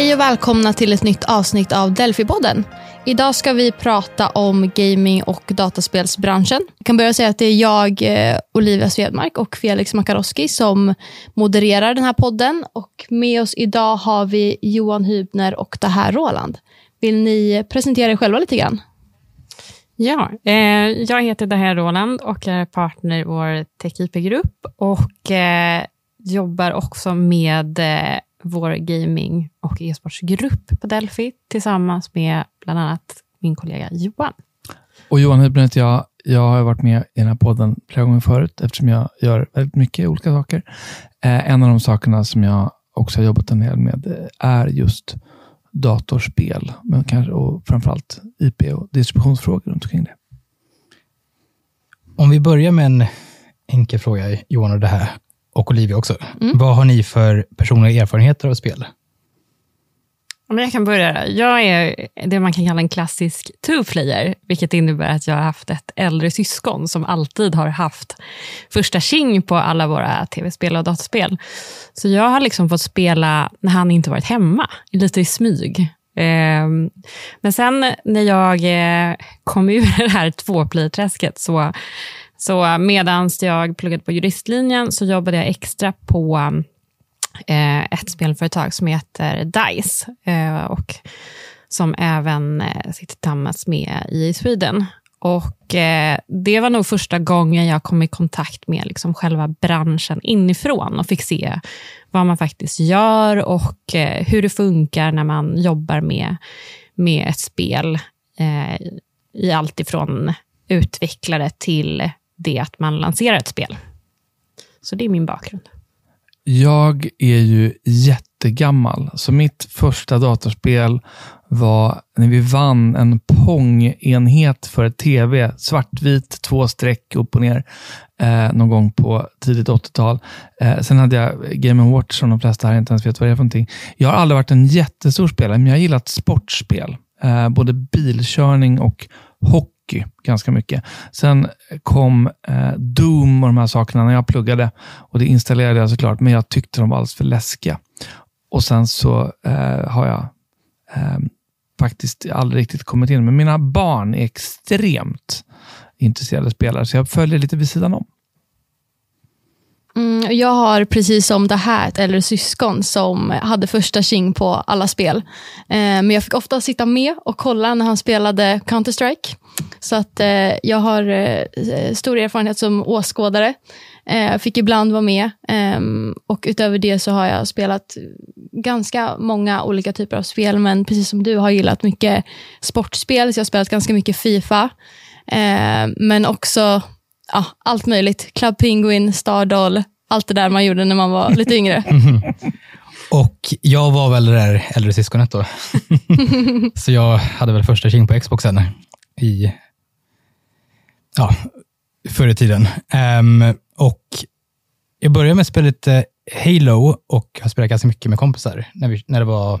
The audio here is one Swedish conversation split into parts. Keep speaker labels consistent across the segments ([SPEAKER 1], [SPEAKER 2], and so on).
[SPEAKER 1] Hej och välkomna till ett nytt avsnitt av Delphi-podden. Idag ska vi prata om gaming och dataspelsbranschen. Jag kan börja säga att det är jag, eh, Olivia Svedmark och Felix Makaroski som modererar den här podden. Och med oss idag har vi Johan Hybner och det här Roland. Vill ni presentera er själva lite grann?
[SPEAKER 2] Ja, eh, jag heter Daher Roland och är partner i vår TechIP-grupp och eh, jobbar också med eh, vår gaming och e-sportsgrupp på Delphi tillsammans med bland annat min kollega Johan.
[SPEAKER 3] Och Johan Hybner heter jag. Jag har varit med i den här podden flera gånger förut eftersom jag gör väldigt mycket olika saker. Eh, en av de sakerna som jag också har jobbat en del med eh, är just datorspel, men kanske, och framförallt IP och distributionsfrågor runt omkring det.
[SPEAKER 4] Om vi börjar med en enkel fråga, Johan och det här, och Olivia också. Mm. Vad har ni för personliga erfarenheter av spel?
[SPEAKER 2] jag kan börja. Jag är det man kan kalla en klassisk two-player, vilket innebär att jag har haft ett äldre syskon som alltid har haft första king på alla våra tv-spel och dataspel. Så jag har liksom fått spela när han inte varit hemma, lite i smyg. Ehm, men sen när jag eh, kom ur det här tvåplayer-träsket så så medan jag pluggade på juristlinjen så jobbade jag extra på eh, ett spelföretag som heter DICE eh, och som även eh, sitter tillsammans med i Sweden. Och eh, Det var nog första gången jag kom i kontakt med liksom själva branschen inifrån och fick se vad man faktiskt gör och eh, hur det funkar när man jobbar med, med ett spel eh, i allt ifrån utvecklare till det att man lanserar ett spel. Så det är min bakgrund.
[SPEAKER 3] Jag är ju jättegammal, så mitt första datorspel var när vi vann en Pong-enhet för tv. Svartvit, två streck upp och ner, eh, någon gång på tidigt 80-tal. Eh, sen hade jag Game Watch som de flesta här inte ens vet vad det är för någonting. Jag har aldrig varit en jättestor spelare, men jag har gillat sportspel. Eh, både bilkörning och hockey hockey ganska mycket. Sen kom eh, Doom och de här sakerna när jag pluggade och det installerade jag såklart, men jag tyckte de var alldeles för läskiga. Och sen så eh, har jag eh, faktiskt aldrig riktigt kommit in, men mina barn är extremt intresserade spelare, så jag följer lite vid sidan om.
[SPEAKER 1] Mm, jag har precis som det här ett äldre syskon som hade första king på alla spel. Eh, men jag fick ofta sitta med och kolla när han spelade Counter-Strike. Så att eh, jag har eh, stor erfarenhet som åskådare. Eh, fick ibland vara med ehm, och utöver det så har jag spelat ganska många olika typer av spel, men precis som du har gillat mycket sportspel, så jag har spelat ganska mycket Fifa. Eh, men också ja, allt möjligt. Club Penguin, Stardoll, allt det där man gjorde när man var lite yngre.
[SPEAKER 4] Och jag var väl det där äldre syskonet då. så jag hade väl första king på Xboxen i ja, förr i tiden. Um, och jag började med att spela lite Halo och har spelat ganska mycket med kompisar när, vi, när det var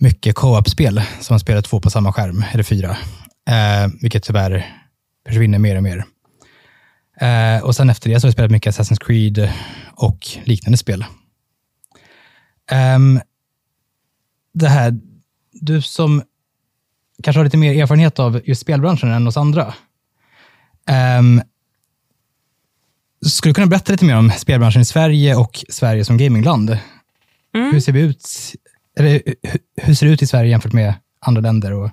[SPEAKER 4] mycket co-op-spel som man spelade två på samma skärm, eller fyra. Uh, vilket tyvärr försvinner mer och mer. Uh, och sen efter det så har jag spelat mycket Assassin's Creed och liknande spel. Um, det här, du som kanske har lite mer erfarenhet av just spelbranschen än oss andra. Um, skulle du kunna berätta lite mer om spelbranschen i Sverige och Sverige som gamingland? Mm. Hur, ser vi ut, eller, hur ser det ut i Sverige jämfört med andra länder och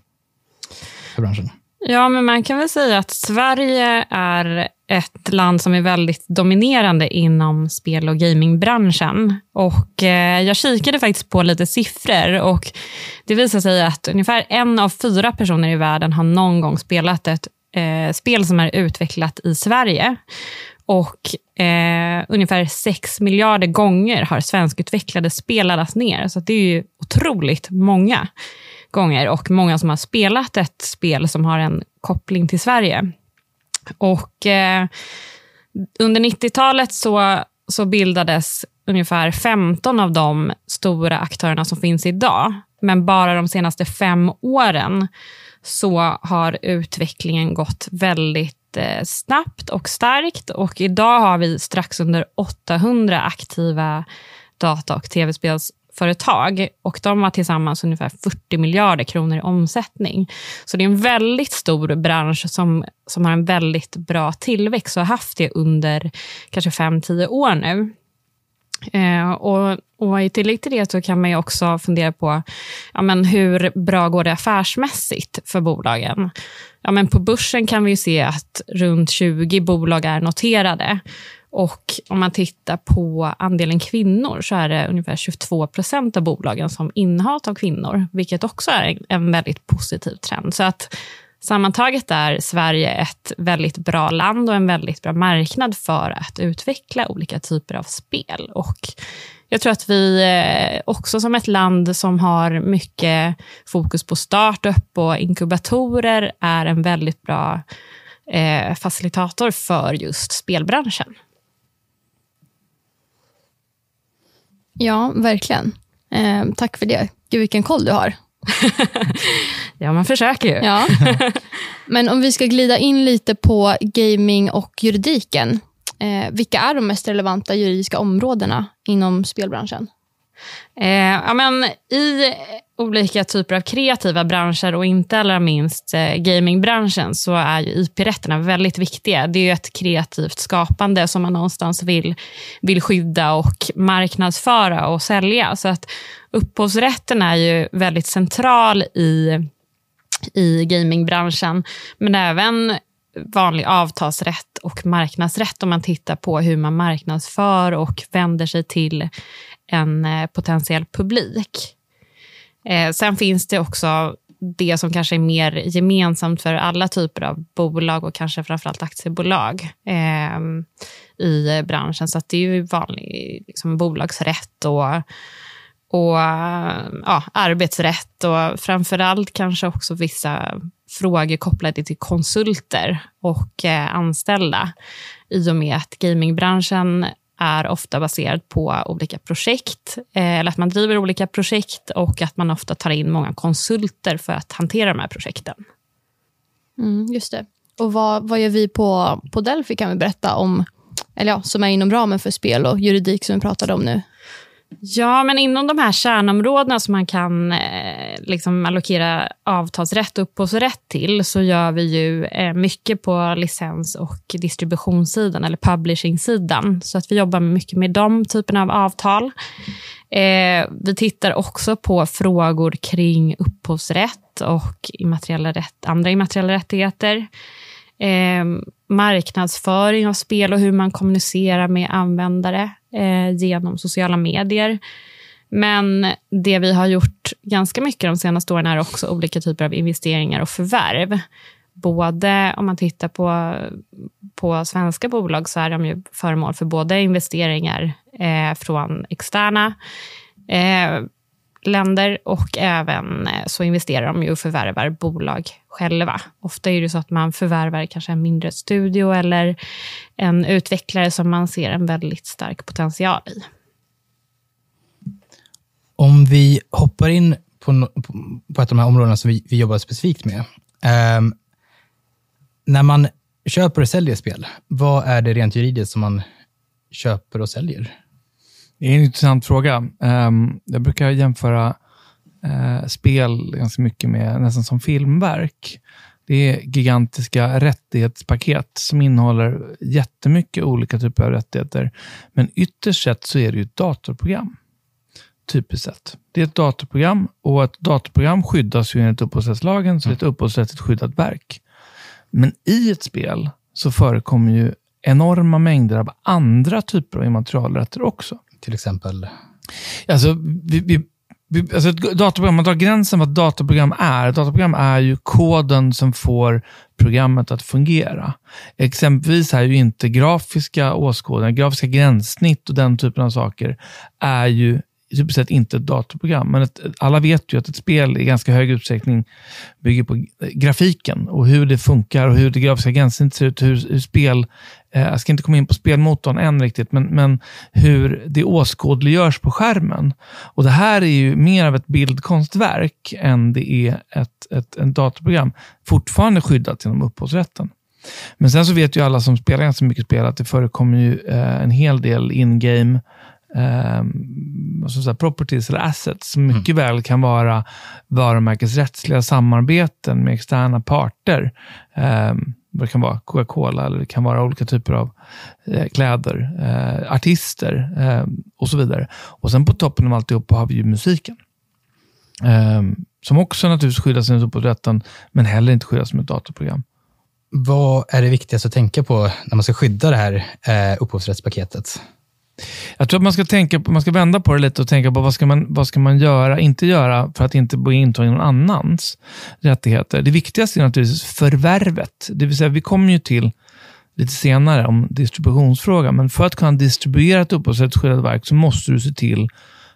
[SPEAKER 4] spelbranschen?
[SPEAKER 2] Ja, men man kan väl säga att Sverige är ett land som är väldigt dominerande inom spel och gamingbranschen. Och eh, jag kikade faktiskt på lite siffror och det visar sig att ungefär en av fyra personer i världen har någon gång spelat ett eh, spel som är utvecklat i Sverige. Och eh, ungefär 6 miljarder gånger har svenskutvecklade spel laddats ner. Så det är ju otroligt många gånger och många som har spelat ett spel som har en koppling till Sverige. Och eh, under 90-talet så, så bildades ungefär 15 av de stora aktörerna som finns idag. Men bara de senaste fem åren så har utvecklingen gått väldigt eh, snabbt och starkt. Och idag har vi strax under 800 aktiva data och tv-spels företag och de har tillsammans ungefär 40 miljarder kronor i omsättning. Så det är en väldigt stor bransch som, som har en väldigt bra tillväxt och har haft det under kanske 5-10 år nu. Eh, och, och I tillägg till det så kan man också fundera på ja, men hur bra går det affärsmässigt för bolagen. Ja, men på börsen kan vi se att runt 20 bolag är noterade. Och om man tittar på andelen kvinnor så är det ungefär 22 procent av bolagen som innehas av kvinnor, vilket också är en väldigt positiv trend. Så att sammantaget är Sverige ett väldigt bra land och en väldigt bra marknad för att utveckla olika typer av spel. Och jag tror att vi eh, också som ett land som har mycket fokus på startup och inkubatorer är en väldigt bra eh, facilitator för just spelbranschen.
[SPEAKER 1] Ja, verkligen. Eh, tack för det. Gud, vilken koll du har.
[SPEAKER 2] ja, man försöker ju.
[SPEAKER 1] Ja. Men om vi ska glida in lite på gaming och juridiken. Eh, vilka är de mest relevanta juridiska områdena inom spelbranschen?
[SPEAKER 2] Eh, ja, men I olika typer av kreativa branscher och inte allra minst eh, gamingbranschen så är ju IP-rätterna väldigt viktiga. Det är ett kreativt skapande som man någonstans vill, vill skydda och marknadsföra och sälja. Så att upphovsrätten är ju väldigt central i, i gamingbranschen, men även vanlig avtalsrätt och marknadsrätt om man tittar på hur man marknadsför och vänder sig till en eh, potentiell publik. Eh, sen finns det också det som kanske är mer gemensamt för alla typer av bolag och kanske framförallt aktiebolag eh, i branschen. Så det är ju vanlig liksom, bolagsrätt och, och eh, ja, arbetsrätt och framförallt kanske också vissa frågor kopplade till konsulter och eh, anställda i och med att gamingbranschen är ofta baserad på olika projekt, eh, eller att man driver olika projekt och att man ofta tar in många konsulter för att hantera de här projekten.
[SPEAKER 1] Mm, just det. Och vad, vad gör vi på, på Delphi kan vi berätta om, eller ja, som är inom ramen för spel och juridik som vi pratade om nu?
[SPEAKER 2] Ja, men inom de här kärnområdena som man kan eh, liksom allokera avtalsrätt och upphovsrätt till så gör vi ju eh, mycket på licens och distributionssidan eller publishing-sidan. Så att vi jobbar mycket med de typerna av avtal. Eh, vi tittar också på frågor kring upphovsrätt och immateriella rätt, andra immateriella rättigheter. Eh, marknadsföring av spel och hur man kommunicerar med användare eh, genom sociala medier. Men det vi har gjort ganska mycket de senaste åren är också olika typer av investeringar och förvärv. Både om man tittar på, på svenska bolag så är de ju föremål för både investeringar eh, från externa eh, länder och även eh, så investerar de ju och förvärvar bolag själva. Ofta är det så att man förvärvar kanske en mindre studio eller en utvecklare som man ser en väldigt stark potential i.
[SPEAKER 4] Om vi hoppar in på, på ett av de här områdena som vi, vi jobbar specifikt med. Um, när man köper och säljer spel, vad är det rent juridiskt som man köper och säljer?
[SPEAKER 3] Det är en intressant fråga. Um, jag brukar jämföra uh, spel ganska mycket med nästan som filmverk. Det är gigantiska rättighetspaket som innehåller jättemycket olika typer av rättigheter. Men ytterst sett så är det ju ett datorprogram. Typiskt sett. Det är ett datorprogram och ett datorprogram skyddas ju enligt upphovsrättslagen, så det är ett mm. upphovsrättsligt skyddat verk. Men i ett spel så förekommer ju enorma mängder av andra typer av immaterialrätter också
[SPEAKER 4] till exempel?
[SPEAKER 3] Alltså, vi, vi, vi, alltså ett man drar gränsen vad ett datorprogram är. Ett är ju koden som får programmet att fungera. Exempelvis är ju inte grafiska åskådningar, grafiska gränssnitt och den typen av saker är ju typiskt sett inte ett datorprogram. Men ett, alla vet ju att ett spel i ganska hög utsträckning bygger på eh, grafiken och hur det funkar och hur det grafiska gränssnittet ser ut. Hur, hur spel, eh, jag ska inte komma in på spelmotorn än riktigt, men, men hur det åskådliggörs på skärmen. Och Det här är ju mer av ett bildkonstverk än det är ett, ett, ett datorprogram. Fortfarande skyddat genom upphovsrätten. Men sen så vet ju alla som spelar ganska mycket spel att det förekommer ju eh, en hel del in-game eh, så här, properties eller assets som mycket mm. väl kan vara varumärkesrättsliga samarbeten med externa parter. Eh, det kan vara Coca-Cola eller det kan vara olika typer av eh, kläder, eh, artister eh, och så vidare. Och sen på toppen av alltihop har vi ju musiken. Ehm, som också naturligtvis skyddas enligt upphovsrätten, men heller inte skyddas som ett datorprogram.
[SPEAKER 4] Vad är det viktigaste att tänka på när man ska skydda det här eh, upphovsrättspaketet?
[SPEAKER 3] Jag tror att man ska, tänka, man ska vända på det lite och tänka på vad ska man, vad ska man göra, inte göra för att inte bli intagen någon annans rättigheter. Det viktigaste är naturligtvis förvärvet. Det vill säga, vi kommer ju till lite senare om distributionsfrågan, men för att kunna distribuera ett upphovsrättsskyddat verk så måste du se till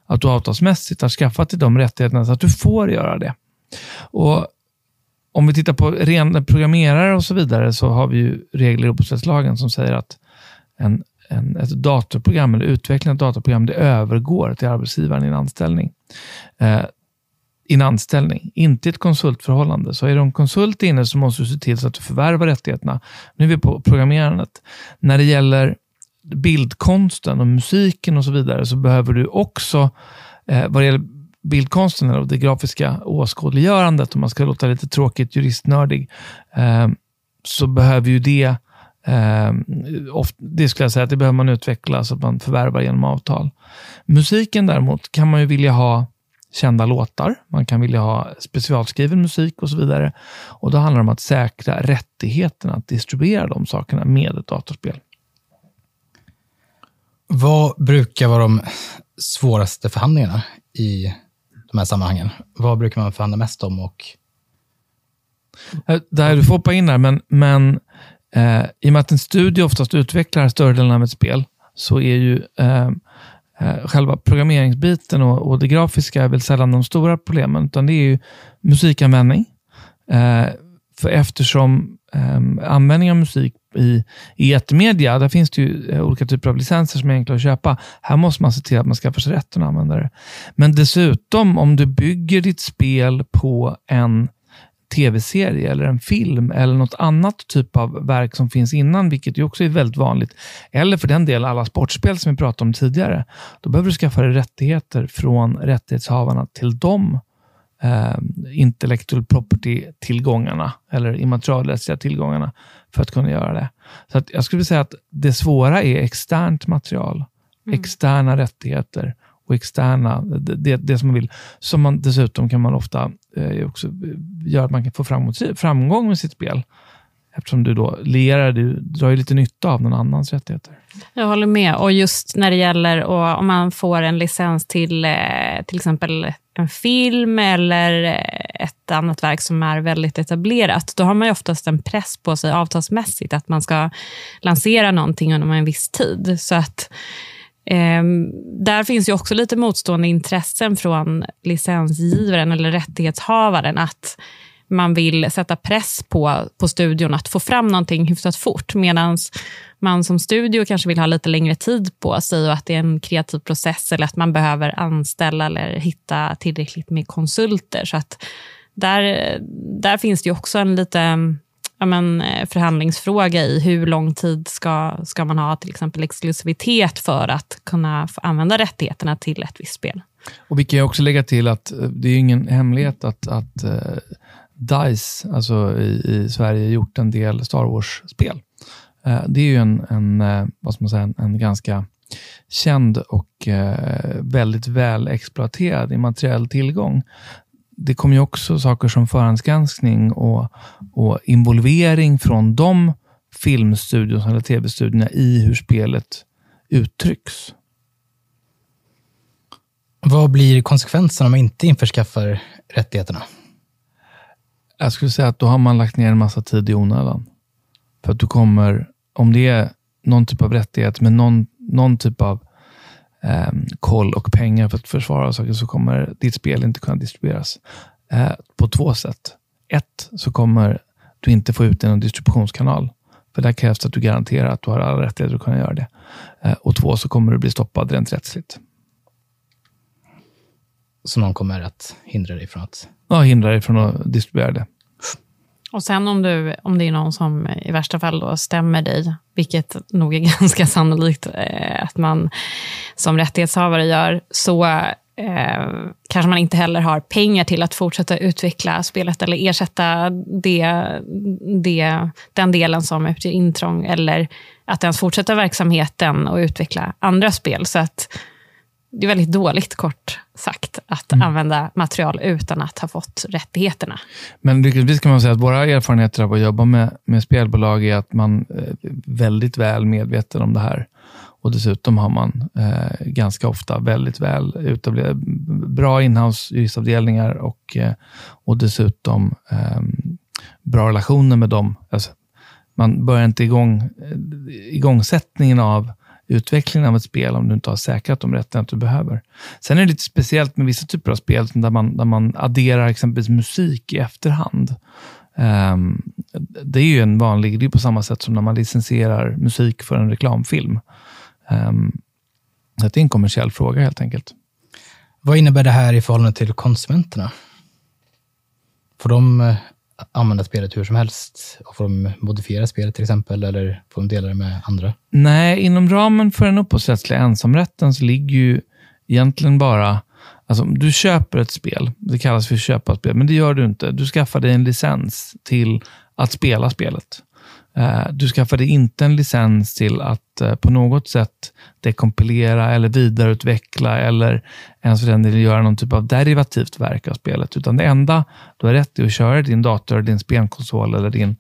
[SPEAKER 3] att du avtalsmässigt har skaffat dig de rättigheterna så att du får göra det. Och om vi tittar på rena programmerare och så vidare så har vi ju regler i upphovsrättslagen som säger att en, en, ett datorprogram eller utveckling av ett datorprogram det övergår till arbetsgivaren i en anställning. Eh, i en anställning, inte i ett konsultförhållande. Så är du en konsult inne så måste du se till så att du förvärvar rättigheterna. Nu är vi på programmerandet. När det gäller bildkonsten och musiken och så vidare så behöver du också, eh, vad det gäller bildkonsten och det grafiska åskådliggörandet, om man ska låta lite tråkigt juristnördig, eh, så behöver ju det det skulle jag säga att det behöver man utveckla så att man förvärvar genom avtal. Musiken däremot kan man ju vilja ha kända låtar, man kan vilja ha specialskriven musik och så vidare. Och Då handlar det om att säkra rättigheterna att distribuera de sakerna med ett datorspel.
[SPEAKER 4] Vad brukar vara de svåraste förhandlingarna i de här sammanhangen? Vad brukar man förhandla mest om? Och...
[SPEAKER 3] Eh, där du får hoppa in där, men, men eh, i och med att en studio oftast utvecklar större delen av ett spel, så är ju eh, eh själva programmeringsbiten och, och det grafiska är väl sällan de stora problemen, utan det är ju musikanvändning. Eh, för eftersom eh, användning av musik i, i etermedia, där finns det ju eh, olika typer av licenser som är enkla att köpa. Här måste man se till att man skaffar sig rätten att använda det. Men dessutom, om du bygger ditt spel på en tv-serie eller en film eller något annat typ av verk som finns innan, vilket ju också är väldigt vanligt. Eller för den delen alla sportspel som vi pratade om tidigare. Då behöver du skaffa dig rättigheter från rättighetshavarna till dem eh, intellectual property-tillgångarna eller immaterialrättsliga tillgångarna för att kunna göra det. Så att jag skulle säga att det svåra är externt material, mm. externa rättigheter och externa, det, det som man vill. Som man dessutom kan man ofta eh, också eh, göra att man kan få framgång med sitt spel. Eftersom du då lerar, du drar ju lite nytta av någon annans rättigheter.
[SPEAKER 2] Jag håller med. Och just när det gäller och om man får en licens till eh, till exempel en film eller eh, ett annat verk som är väldigt etablerat, då har man ju oftast en press på sig avtalsmässigt att man ska lansera någonting inom en viss tid. Så att eh, där finns ju också lite motstående intressen från licensgivaren eller rättighetshavaren att man vill sätta press på, på studion att få fram någonting hyfsat fort. Medan man som studio kanske vill ha lite längre tid på sig och att det är en kreativ process eller att man behöver anställa eller hitta tillräckligt med konsulter. Så att där, där finns det också en lite ja, men, eh, förhandlingsfråga i hur lång tid ska, ska man ha till exempel exklusivitet för att kunna få använda rättigheterna till ett visst spel.
[SPEAKER 3] Och Vi kan också lägga till att eh, det är ingen hemlighet att, att uh, DICE, alltså i, i Sverige, gjort en del Star Wars-spel. Uh, det är ju en, en, uh, vad ska man säga, en, en ganska känd och väldigt väl exploaterad immateriell tillgång det kommer ju också saker som förhandsgranskning och, och involvering från de filmstudion eller tv-studierna i hur spelet uttrycks.
[SPEAKER 4] Vad blir konsekvenserna om man inte införskaffar rättigheterna?
[SPEAKER 3] Jag skulle säga att då har man lagt ner en massa tid i onödan. För att du kommer, om det är någon typ av rättighet med någon, någon typ av eh, koll och pengar för att försvara saker så kommer ditt spel inte kunna distribueras eh, på två sätt. Ett, så kommer du inte få ut en distributionskanal. För där krävs det att du garanterar att du har alla rättigheter att kunna göra det. Eh, och två, så kommer du bli stoppad rent rättsligt.
[SPEAKER 4] Så någon kommer att hindra dig från att?
[SPEAKER 3] Ja, hindra dig från att distribuera det.
[SPEAKER 2] Och sen om, du, om det är någon som i värsta fall då stämmer dig, vilket nog är ganska sannolikt eh, att man som rättighetshavare gör, så eh, kanske man inte heller har pengar till att fortsätta utveckla spelet eller ersätta det, det, den delen som utgör intrång eller att ens fortsätta verksamheten och utveckla andra spel. Så att det är väldigt dåligt, kort sagt, att mm. använda material utan att ha fått rättigheterna.
[SPEAKER 3] Men lyckligtvis kan man säga att våra erfarenheter av att jobba med, med spelbolag är att man är väldigt väl medveten om det här. Och dessutom har man eh, ganska ofta väldigt väl utablerade, bra inhouse juristavdelningar och, eh, och dessutom eh, bra relationer med dem. Alltså, man börjar inte igång, eh, igångsättningen av utvecklingen av ett spel om du inte har säkrat de rättigheter du behöver. Sen är det lite speciellt med vissa typer av spel där man, där man adderar exempelvis musik i efterhand. Um, det är ju en vanlig, det är på samma sätt som när man licensierar musik för en reklamfilm. Um, det är en kommersiell fråga helt enkelt.
[SPEAKER 4] Vad innebär det här i förhållande till konsumenterna? Får de eh, använda spelet hur som helst? Får de modifiera spelet till exempel, eller får de dela det med andra?
[SPEAKER 3] Nej, inom ramen för den upphovsrättsliga ensamrätten så ligger ju egentligen bara Alltså, du köper ett spel, det kallas för köpa spel, men det gör du inte. Du skaffar dig en licens till att spela spelet. Eh, du skaffade inte en licens till att eh, på något sätt dekompilera eller vidareutveckla eller ens för den delen göra någon typ av derivativt verk av spelet. Utan det enda du har rätt till att köra din dator, din spelkonsol eller din,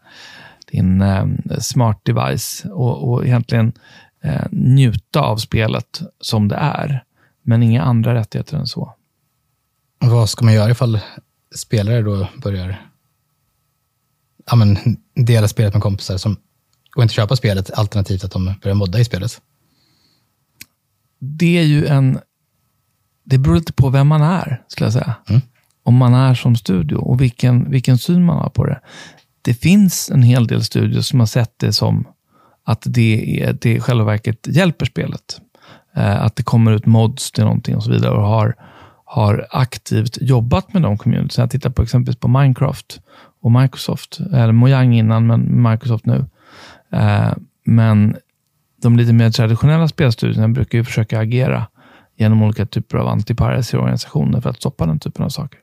[SPEAKER 3] din ehm, smart device och, och egentligen eh, njuta av spelet som det är. Men inga andra rättigheter än så.
[SPEAKER 4] Vad ska man göra ifall spelare då börjar ja, men, dela spelet med kompisar som, och inte köpa spelet, alternativt att de börjar modda i spelet?
[SPEAKER 3] Det är ju en... Det beror lite på vem man är, skulle jag säga. Mm. Om man är som studio och vilken, vilken syn man har på det. Det finns en hel del studios som har sett det som att det, är, det i själva verket hjälper spelet. Eh, att det kommer ut mods till någonting och så vidare och har, har aktivt jobbat med de communities. Jag tittar på exempelvis på Minecraft och Microsoft, eller Mojang innan, men Microsoft nu. Eh, men de lite mer traditionella spelstudierna brukar ju försöka agera genom olika typer av anti-piracy-organisationer för att stoppa den typen av saker.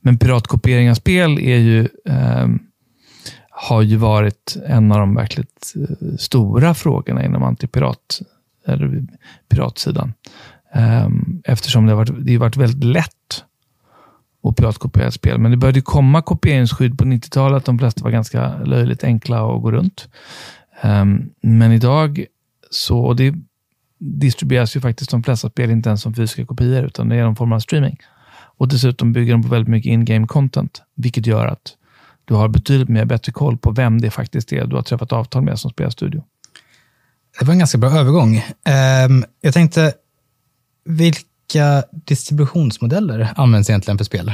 [SPEAKER 3] Men piratkopiering av spel är ju, eh, har ju varit en av de verkligt eh, stora frågorna inom antipirat eller piratsidan. Eh, eftersom det har varit, det har varit väldigt lätt och piratkopierat spel. Men det började komma kopieringsskydd på 90-talet. De flesta var ganska löjligt enkla att gå runt. Um, men idag så, och det distribueras ju faktiskt de flesta spel inte ens som fysiska kopior, utan det är någon form av streaming. Och dessutom bygger de på väldigt mycket in-game content, vilket gör att du har betydligt mer bättre koll på vem det faktiskt är du har träffat avtal med som spelstudio.
[SPEAKER 4] Det var en ganska bra övergång. Um, jag tänkte, vilk, vilka distributionsmodeller används egentligen för spel?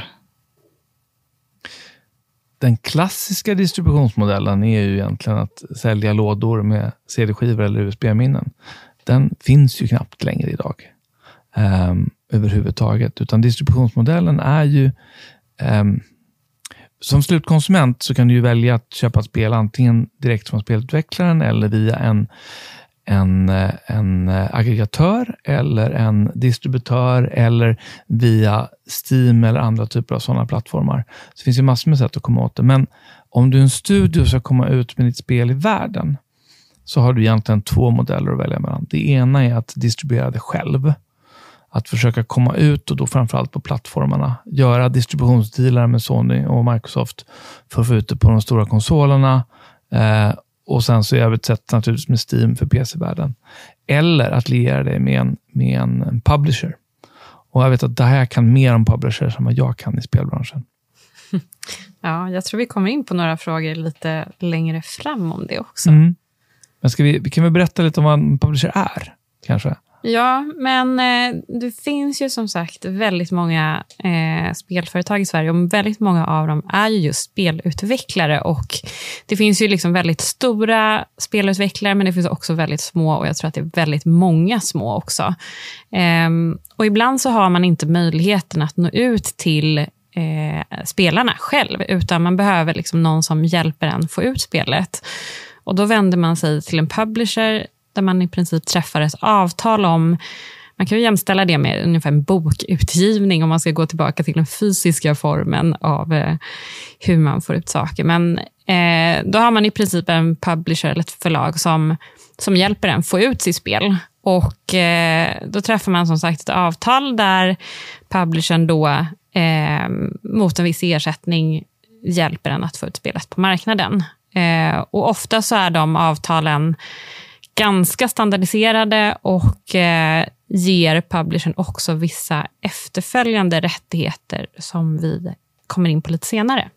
[SPEAKER 3] Den klassiska distributionsmodellen är ju egentligen att sälja lådor med CD-skivor eller USB-minnen. Den finns ju knappt längre idag um, överhuvudtaget, utan distributionsmodellen är ju um, som slutkonsument så kan du välja att köpa ett spel antingen direkt från spelutvecklaren eller via en en, en aggregatör eller en distributör eller via Steam eller andra typer av sådana plattformar. Så det finns ju massor med sätt att komma åt det. Men om du är en studio ska komma ut med ditt spel i världen så har du egentligen två modeller att välja mellan. Det ena är att distribuera det själv. Att försöka komma ut och då framförallt på plattformarna. Göra distributionsdealar med Sony och Microsoft för att få ut det på de stora konsolerna eh, och sen så i övrigt sett naturligtvis med Steam för PC-världen. Eller att liera dig med en, med en publisher. Och jag vet att det här kan mer om publishers än vad jag kan i spelbranschen.
[SPEAKER 2] Ja, jag tror vi kommer in på några frågor lite längre fram om det också.
[SPEAKER 3] Mm. Men ska vi, kan vi berätta lite om vad en publisher är? Kanske?
[SPEAKER 2] Ja, men eh, det finns ju som sagt väldigt många eh, spelföretag i Sverige och väldigt många av dem är ju just spelutvecklare. Och Det finns ju liksom väldigt stora spelutvecklare, men det finns också väldigt små och jag tror att det är väldigt många små också. Eh, och Ibland så har man inte möjligheten att nå ut till eh, spelarna själv, utan man behöver liksom någon som hjälper en få ut spelet. Och Då vänder man sig till en publisher där man i princip träffar ett avtal om man kan ju jämställa det med ungefär en bokutgivning om man ska gå tillbaka till den fysiska formen av eh, hur man får ut saker. Men eh, då har man i princip en publisher eller ett förlag som, som hjälper en få ut sitt spel. Och eh, Då träffar man som sagt ett avtal där publishern då eh, mot en viss ersättning hjälper en att få ut spelet på marknaden. Eh, och Ofta så är de avtalen ganska standardiserade och eh, ger publishern också vissa efterföljande rättigheter som vi kommer in på lite senare.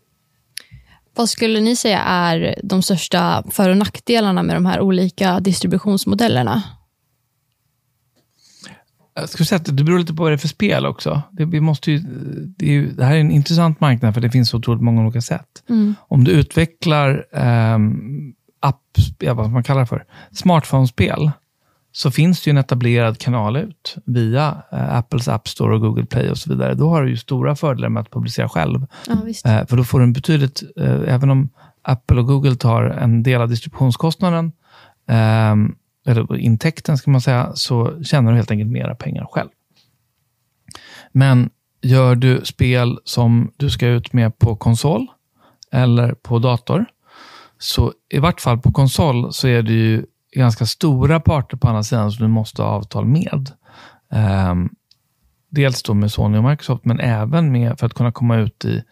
[SPEAKER 1] Vad skulle ni säga är de största för och nackdelarna med de här olika distributionsmodellerna?
[SPEAKER 3] Jag skulle säga att det beror lite på vad det är för spel också. Det, vi måste ju, det, är ju, det här är en intressant marknad för det finns så otroligt många olika sätt.
[SPEAKER 1] Mm.
[SPEAKER 3] Om du utvecklar um, app, ja, vad man kallar det för, smartphone-spel, så finns det ju en etablerad kanal ut via eh, Apples App Store och Google Play och så vidare. Då har du ju stora fördelar med att publicera själv.
[SPEAKER 1] Ja,
[SPEAKER 3] eh, för då får du en betydligt, eh, även om Apple och Google tar en del av distributionskostnaden, ehm, eller intäkten ska man säga, så tjänar du helt enkelt mera pengar själv. Men gör du spel som du ska ut med på konsol eller på dator, så i vart fall på konsol så är det ju ganska stora parter på andra sidan som du måste ha avtal med. Um, dels då med Sony och Microsoft, men även med, för att kunna komma ut i,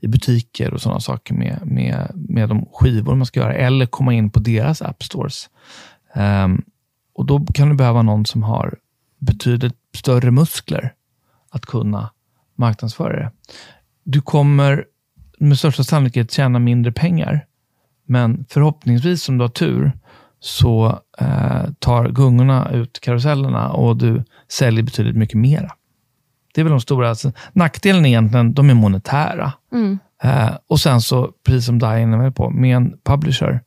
[SPEAKER 3] i butiker och sådana saker med, med, med de skivor man ska göra, eller komma in på deras app stores. Um, och Då kan du behöva någon som har betydligt större muskler att kunna marknadsföra det. Du kommer med största sannolikhet tjäna mindre pengar, men förhoppningsvis, om du har tur, så eh, tar gungorna ut karusellerna och du säljer betydligt mycket mera. Det är väl de stora. Alltså, nackdelen är egentligen, de är monetära.
[SPEAKER 1] Mm.
[SPEAKER 3] Eh, och sen så, precis som Diane är med på, med en publisher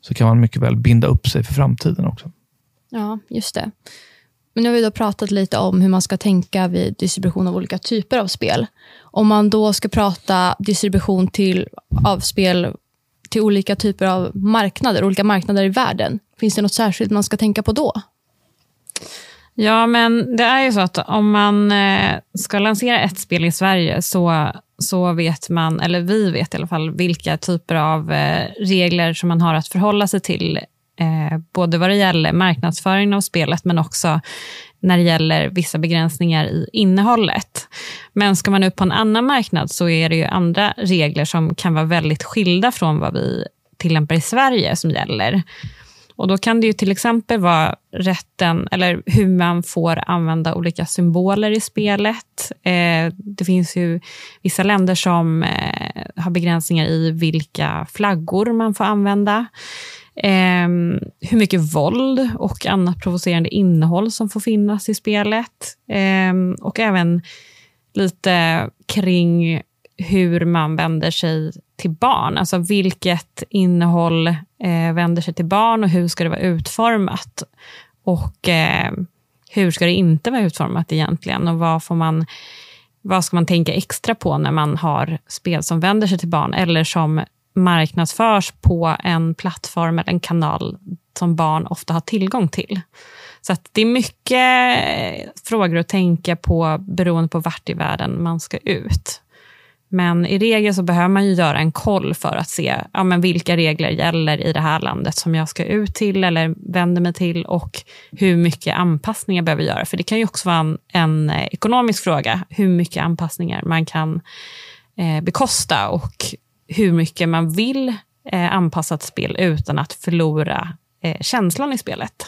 [SPEAKER 3] så kan man mycket väl binda upp sig för framtiden också.
[SPEAKER 1] Ja, just det. Men nu har vi då pratat lite om hur man ska tänka vid distribution av olika typer av spel. Om man då ska prata distribution till, av spel till olika typer av marknader, olika marknader i världen. Finns det något särskilt man ska tänka på då?
[SPEAKER 2] Ja, men det är ju så att om man eh, ska lansera ett spel i Sverige så, så vet man, eller vi vet i alla fall, vilka typer av eh, regler som man har att förhålla sig till. Eh, både vad det gäller marknadsföring av spelet, men också när det gäller vissa begränsningar i innehållet. Men ska man ut på en annan marknad så är det ju andra regler som kan vara väldigt skilda från vad vi tillämpar i Sverige som gäller. Och Då kan det ju till exempel vara rätten, eller hur man får använda olika symboler i spelet. Eh, det finns ju vissa länder som eh, har begränsningar i vilka flaggor man får använda. Eh, hur mycket våld och annat provocerande innehåll som får finnas i spelet. Eh, och även lite kring hur man vänder sig till barn. Alltså vilket innehåll eh, vänder sig till barn och hur ska det vara utformat? Och eh, hur ska det inte vara utformat egentligen? Och vad, får man, vad ska man tänka extra på när man har spel som vänder sig till barn eller som marknadsförs på en plattform eller en kanal som barn ofta har tillgång till. Så det är mycket eh, frågor att tänka på beroende på vart i världen man ska ut. Men i regel så behöver man ju göra en koll för att se ja, men vilka regler gäller i det här landet som jag ska ut till eller vänder mig till och hur mycket anpassningar jag behöver göra. För det kan ju också vara en, en eh, ekonomisk fråga, hur mycket anpassningar man kan eh, bekosta och hur mycket man vill eh, anpassa ett spel utan att förlora eh, känslan i spelet.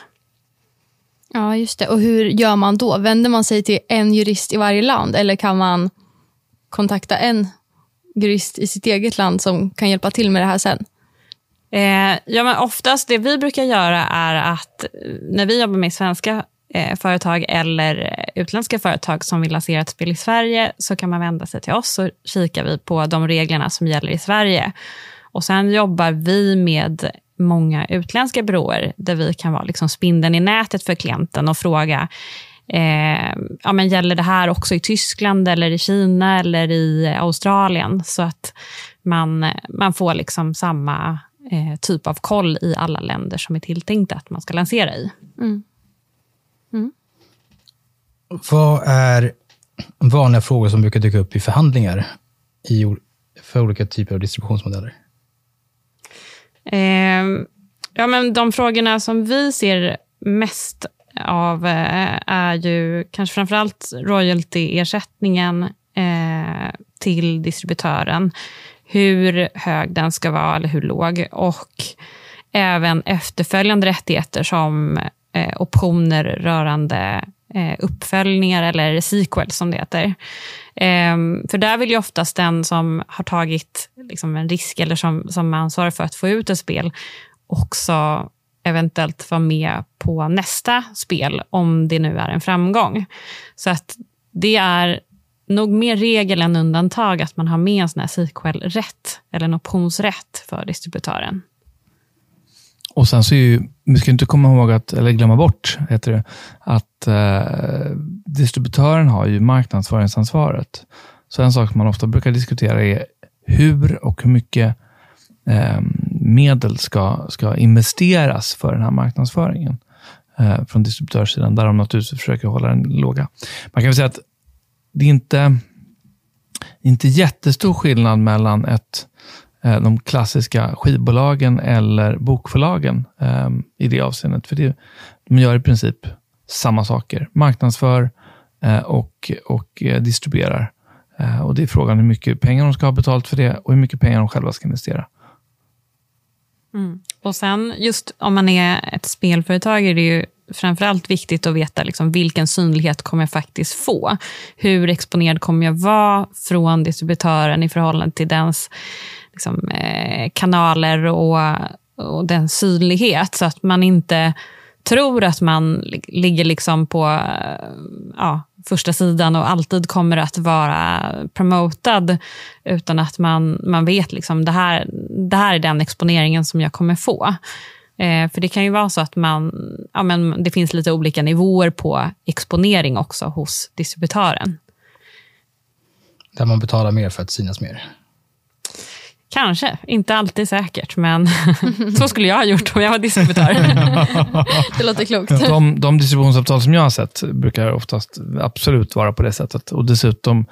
[SPEAKER 1] Ja, just det. Och hur gör man då? Vänder man sig till en jurist i varje land eller kan man kontakta en jurist i sitt eget land som kan hjälpa till med det här sen?
[SPEAKER 2] Eh, ja, men oftast det vi brukar göra är att när vi jobbar med svenska eh, Eh, företag eller eh, utländska företag som vill lansera ett spel i Sverige så kan man vända sig till oss så kikar vi på de reglerna som gäller i Sverige. Och Sen jobbar vi med många utländska byråer där vi kan vara liksom spindeln i nätet för klienten och fråga eh, ja, men gäller det här också i Tyskland, eller i Kina eller i Australien? Så att man, man får liksom samma eh, typ av koll i alla länder som är tilltänkta att man ska lansera i.
[SPEAKER 1] Mm. Mm.
[SPEAKER 4] Vad är vanliga frågor som brukar dyka upp i förhandlingar i, för olika typer av distributionsmodeller?
[SPEAKER 2] Eh, ja, men de frågorna som vi ser mest av eh, är ju kanske framförallt royaltyersättningen eh, till distributören. Hur hög den ska vara eller hur låg. Och även efterföljande rättigheter som eh, optioner rörande Eh, uppföljningar eller sequels, som det heter. Eh, för där vill ju oftast den som har tagit liksom, en risk eller som, som ansvarar för att få ut ett spel också eventuellt vara med på nästa spel, om det nu är en framgång. Så att det är nog mer regel än undantag att man har med en sån här sequel-rätt, eller en optionsrätt för distributören.
[SPEAKER 3] Och sen så är ju, vi ska inte komma ihåg att, eller glömma bort, heter det, att eh, distributören har ju marknadsföringsansvaret. Så en sak som man ofta brukar diskutera är hur och hur mycket eh, medel ska, ska investeras för den här marknadsföringen eh, från distributörssidan, där de naturligtvis försöker hålla den låga. Man kan väl säga att det är inte, inte jättestor skillnad mellan ett, Eh, de klassiska skivbolagen eller bokförlagen eh, i det avseendet. För det, de gör i princip samma saker. Marknadsför eh, och, och eh, distribuerar. Eh, och Det är frågan hur mycket pengar de ska ha betalt för det och hur mycket pengar de själva ska investera.
[SPEAKER 2] Mm. Och sen just om man är ett spelföretag är det ju framförallt viktigt att veta liksom, vilken synlighet kommer jag faktiskt få. Hur exponerad kommer jag vara från distributören i förhållande till dens liksom, eh, kanaler och, och den synlighet. Så att man inte tror att man ligger liksom på eh, ja, första sidan och alltid kommer att vara promotad, utan att man, man vet liksom det här, det här är den exponeringen som jag kommer få. Eh, för det kan ju vara så att man, ja, men det finns lite olika nivåer på exponering också hos distributören.
[SPEAKER 4] Där man betalar mer för att synas mer?
[SPEAKER 2] Kanske, inte alltid säkert, men så skulle jag ha gjort om jag var distributör.
[SPEAKER 1] det låter klokt.
[SPEAKER 3] De, de distributionsavtal som jag har sett brukar oftast absolut vara på det sättet. Och dessutom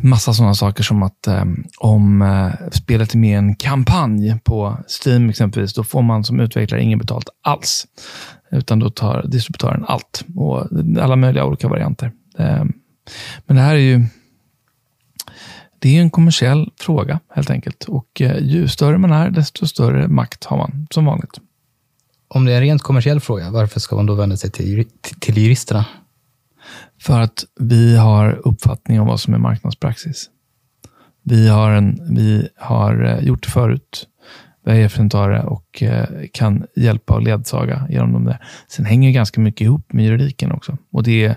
[SPEAKER 3] massa sådana saker som att eh, om eh, spelet är med i en kampanj på Steam exempelvis, då får man som utvecklare inget betalt alls. Utan då tar distributören allt och alla möjliga olika varianter. Eh, men det här är ju det är en kommersiell fråga helt enkelt. Och eh, ju större man är, desto större makt har man som vanligt.
[SPEAKER 4] Om det är en rent kommersiell fråga, varför ska man då vända sig till, till juristerna?
[SPEAKER 3] För att vi har uppfattning om vad som är marknadspraxis. Vi har, en, vi har eh, gjort det förut. Vi har erfarenhet av det och eh, kan hjälpa och ledsaga genom där. Sen hänger ganska mycket ihop med juridiken också. Och det är,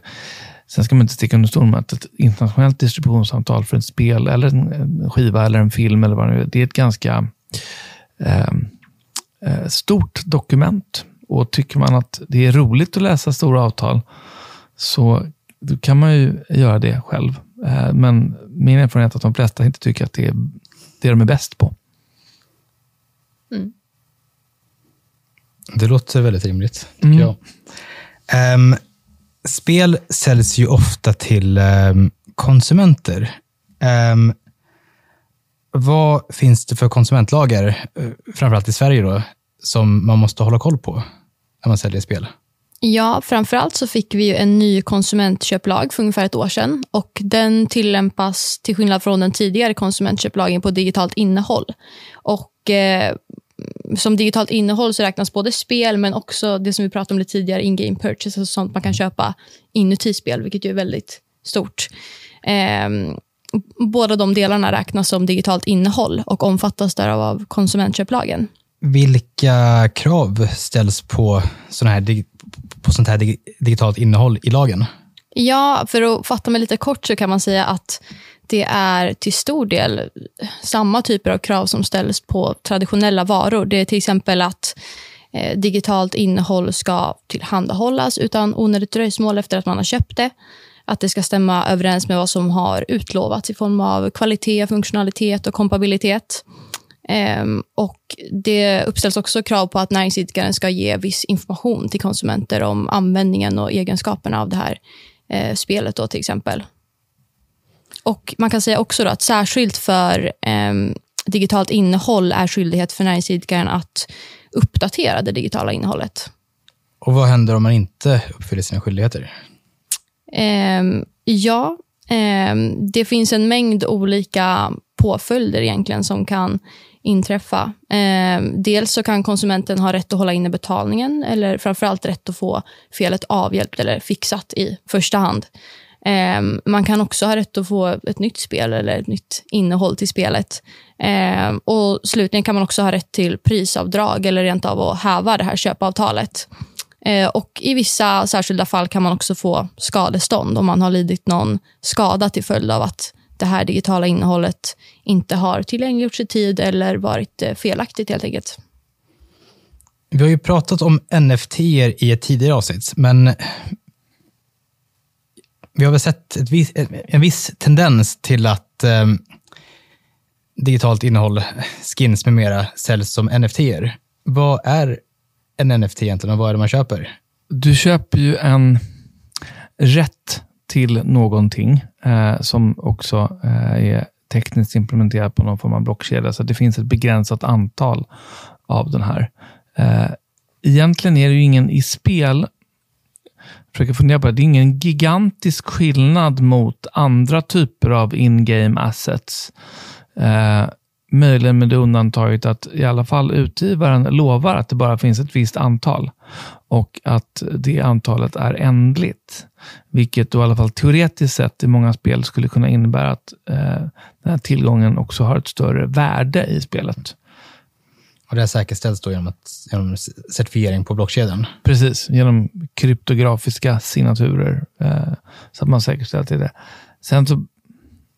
[SPEAKER 3] sen ska man inte sticka under stol med att ett internationellt distributionsavtal för ett spel, eller en skiva eller en film, eller vad det är, det är ett ganska ehm, eh, stort dokument. Och tycker man att det är roligt att läsa stora avtal, så då kan man ju göra det själv. Eh, men min erfarenhet är att de flesta inte tycker att det är det de är bäst på.
[SPEAKER 1] Mm.
[SPEAKER 4] Det låter väldigt rimligt, tycker mm. jag. Um, spel säljs ju ofta till um, konsumenter. Um, vad finns det för konsumentlagar, eh, framförallt i Sverige, då, som man måste hålla koll på när man säljer spel?
[SPEAKER 1] Ja, framförallt så fick vi en ny konsumentköplag för ungefär ett år sedan. Och Den tillämpas till skillnad från den tidigare konsumentköplagen på digitalt innehåll. Och eh, som digitalt innehåll så räknas både spel men också det som vi pratade om lite tidigare, in-game purchases och sånt man kan köpa inuti spel, vilket är väldigt stort. Eh, båda de delarna räknas som digitalt innehåll och omfattas därav av konsumentköplagen.
[SPEAKER 4] Vilka krav ställs på, såna här, på sånt här digitalt innehåll i lagen?
[SPEAKER 1] Ja, för att fatta mig lite kort så kan man säga att det är till stor del samma typer av krav som ställs på traditionella varor. Det är till exempel att eh, digitalt innehåll ska tillhandahållas utan onödigt dröjsmål efter att man har köpt det. Att det ska stämma överens med vad som har utlovats i form av kvalitet, funktionalitet och kompabilitet. Um, och Det uppställs också krav på att näringsidkaren ska ge viss information till konsumenter om användningen och egenskaperna av det här eh, spelet då, till exempel. Och Man kan säga också att särskilt för eh, digitalt innehåll är skyldighet för näringsidkaren att uppdatera det digitala innehållet.
[SPEAKER 4] Och Vad händer om man inte uppfyller sina skyldigheter?
[SPEAKER 1] Eh, ja, ehm, det finns en mängd olika påföljder egentligen som kan inträffa. Eh, dels så kan konsumenten ha rätt att hålla inne betalningen eller framförallt rätt att få felet avhjälpt eller fixat i första hand. Eh, man kan också ha rätt att få ett nytt spel eller ett nytt innehåll till spelet. Eh, och Slutligen kan man också ha rätt till prisavdrag eller rent av att häva det här köpavtalet. Eh, och I vissa särskilda fall kan man också få skadestånd om man har lidit någon skada till följd av att det här digitala innehållet inte har tillgängliggjorts i tid eller varit eh, felaktigt helt enkelt.
[SPEAKER 4] Vi har ju pratat om NFT i ett tidigare avsnitt, men vi har väl sett viss, en viss tendens till att eh, digitalt innehåll, skins med mera, säljs som NFT-er. Vad är en NFT egentligen och vad är det man köper?
[SPEAKER 3] Du köper ju en rätt till någonting eh, som också eh, är tekniskt implementerat på någon form av blockkedja. Så det finns ett begränsat antal av den här. Eh, egentligen är det ju ingen i spel, försöker fundera på det, det är ingen gigantisk skillnad mot andra typer av in-game assets. Eh, möjligen med det undantaget att i alla fall utgivaren lovar att det bara finns ett visst antal och att det antalet är ändligt. Vilket då i alla fall teoretiskt sett i många spel skulle kunna innebära att eh, den här tillgången också har ett större värde i spelet.
[SPEAKER 4] Och det säkerställs då genom, att, genom certifiering på blockkedjan?
[SPEAKER 3] Precis, genom kryptografiska signaturer. Eh, så att man säkerställer till det det. Sen så,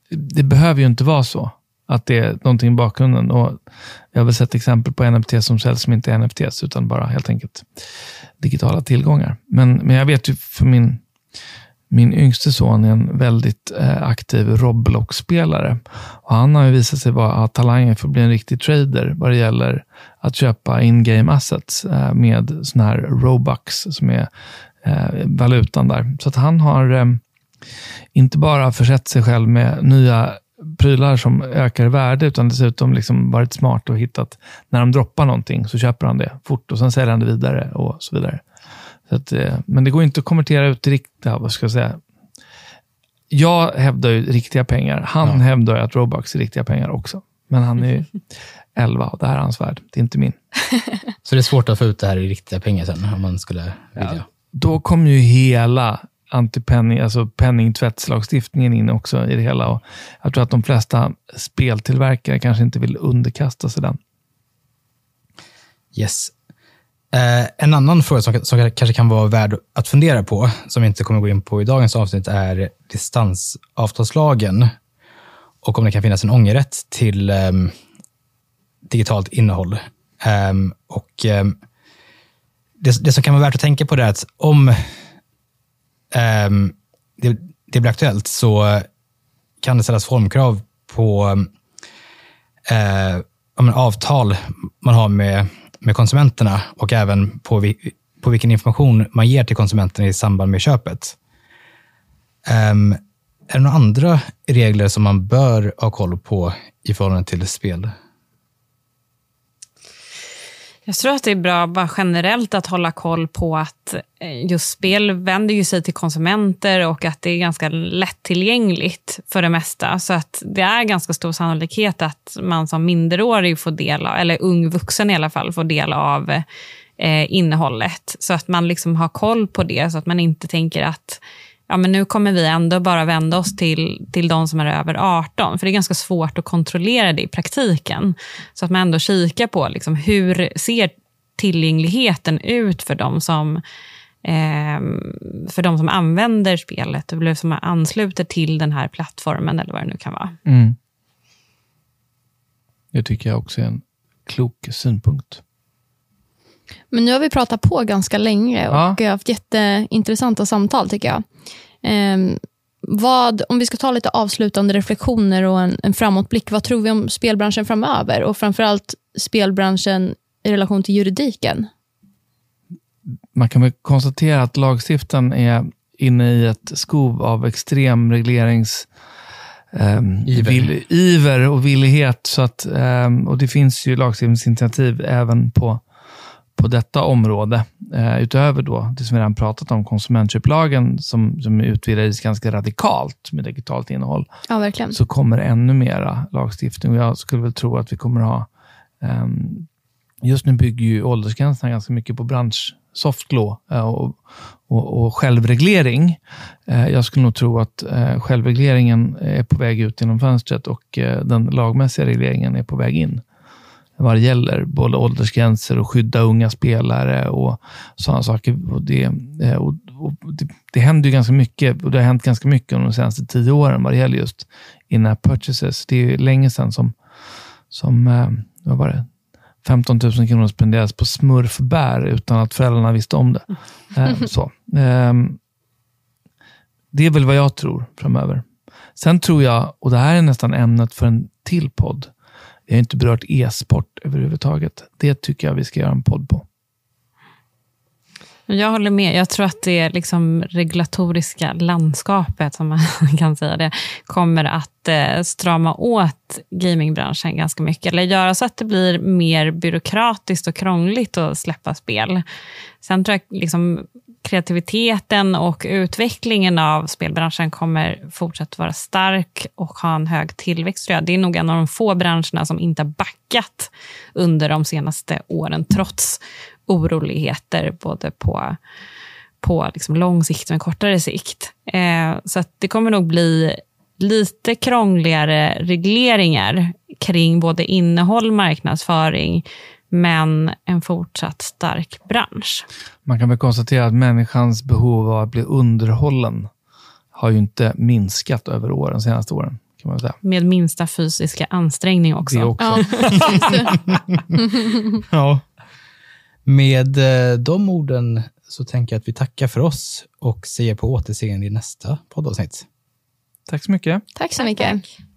[SPEAKER 3] det behöver ju inte vara så att det är någonting i bakgrunden. Och jag har väl sett exempel på NFT som säljs som inte är NFTs, utan bara helt enkelt digitala tillgångar. Men, men jag vet ju för min, min yngste son är en väldigt eh, aktiv Roblox-spelare. Och han har ju visat sig vara, ha talanger för att bli en riktig trader vad det gäller att köpa in-game assets eh, med såna här Robux som är eh, valutan där. Så att han har inte bara försett sig själv med nya prylar som ökar i värde, utan dessutom liksom varit smart och hittat, när de droppar någonting så köper han det fort och sen säljer han det vidare och så vidare. Att, eh, men det går inte att konvertera ut riktiga, vad ska jag säga, jag hävdar ju riktiga pengar. Han ja. hävdar att Robux är riktiga pengar också. Men han är ju 11 och det här är hans värld, det är inte min.
[SPEAKER 4] Så det är svårt att få ut det här i riktiga pengar sen, om man skulle vilja? Ja.
[SPEAKER 3] Då kommer ju hela antipenning, alltså penningtvättslagstiftningen in också i det hela. Och jag tror att de flesta speltillverkare kanske inte vill underkasta sig den.
[SPEAKER 4] Yes. Eh, en annan fråga som, som, kanske kan vara värd att fundera på, som vi inte kommer gå in på i dagens avsnitt, är distansavtalslagen och om det kan finnas en ångerrätt till eh, digitalt innehåll. Eh, och ehm, det, det, som kan vara värt att tänka på är att om ehm, det, det, blir aktuellt så kan det ställas formkrav på uh, avtal man har med, med konsumenterna och även på, vi, på vilken information man ger till konsumenterna i samband med köpet. Um, är det några andra regler som man bör ha koll på i förhållande till spel?
[SPEAKER 2] Jag tror att det är bra bara generellt att hålla koll på att eh, just spel vänder ju sig till konsumenter och att det är ganska lättillgängligt för det mesta. Så att det är ganska stor sannolikhet att man som minderårig får del av, eller ung vuxen i alla fall, får del av eh, innehållet. Så att man liksom har koll på det, så att man inte tänker att ja, men nu kommer vi ändå bara vända oss till, till de som är över 18. För det är ganska svårt att kontrollera det i praktiken. Så att man ändå kikar på liksom, hur ser tillgängligheten ut för de som eh, för de som använder spelet eller som ansluter till den här plattformen eller vad det nu kan vara.
[SPEAKER 3] Mm. Det tycker jag också är en klok synpunkt.
[SPEAKER 1] Men nu har vi pratat på ganska länge och
[SPEAKER 3] Ja.
[SPEAKER 1] har haft jätteintressanta samtal tycker jag. Ehm, vad, om vi ska ta lite avslutande reflektioner och en, en framåtblick, vad tror vi om spelbranschen framöver? Och framförallt spelbranschen i relation till juridiken.
[SPEAKER 3] Man kan väl konstatera att lagstiftaren är inne i ett skov av extrem reglerings ehm,
[SPEAKER 4] Iver.
[SPEAKER 3] vill, iver och villighet. Så att, ehm, och det finns ju lagstiftningsinitiativ även på, på detta område. Eh, utöver då det som vi redan pratat om, konsumentköplagen som, som utvidgades ganska radikalt med digitalt innehåll
[SPEAKER 1] Ja, verkligen.
[SPEAKER 3] så kommer ännu mera lagstiftning. Och jag skulle väl tro att vi kommer ha... ehm, just nu bygger ju åldersgränserna ganska mycket på bransch soft law eh, och, och, och självreglering. Eh, jag skulle nog tro att eh, självregleringen är på väg ut genom fönstret och eh, den lagmässiga regleringen är på väg in. Vad det gäller både åldersgränser och skydda unga spelare och sådana saker. Och det, eh, och, och det, det händer ju ganska mycket och det har hänt ganska mycket under de senaste tio åren vad det gäller just in-app purchases. Det är ju länge sedan som, som eh, vad var det? 15 000 kronor spenderas på smurfbär utan att föräldrarna visste om det. Eh, så. Ehm, det är väl vad jag tror framöver. Sen tror jag, och det här är nästan ämnet för en till podd, vi har inte berört e-sport överhuvudtaget. Det tycker jag vi ska göra en podd på.
[SPEAKER 2] Jag håller med. Jag tror att det liksom regulatoriska landskapet, som man kan säga det, kommer att eh, strama åt gamingbranschen ganska mycket. Eller göra så att det blir mer byråkratiskt och krångligt att släppa spel. Sen tror jag liksom kreativiteten och utvecklingen av spelbranschen kommer fortsatt vara stark och ha en hög tillväxt. tror jag. Det är nog en av de få branscherna som inte har backat under de senaste åren, trots oroligheter både på, på liksom lång sikt och en kortare sikt. Eh, så att det kommer nog bli lite krångligare regleringar kring både innehåll, marknadsföring, men en fortsatt stark bransch.
[SPEAKER 3] Man kan väl konstatera att människans behov av att bli underhållen har ju inte minskat över åren, senaste åren. Kan man väl säga.
[SPEAKER 2] Med minsta fysiska ansträngning också.
[SPEAKER 3] Det också.
[SPEAKER 4] Ja. Med eh, de orden så tänker jag att vi tackar för oss och säger på återseende i nästa poddavsnitt.
[SPEAKER 3] Tack så mycket.
[SPEAKER 1] Tack så mycket.
[SPEAKER 2] Tack.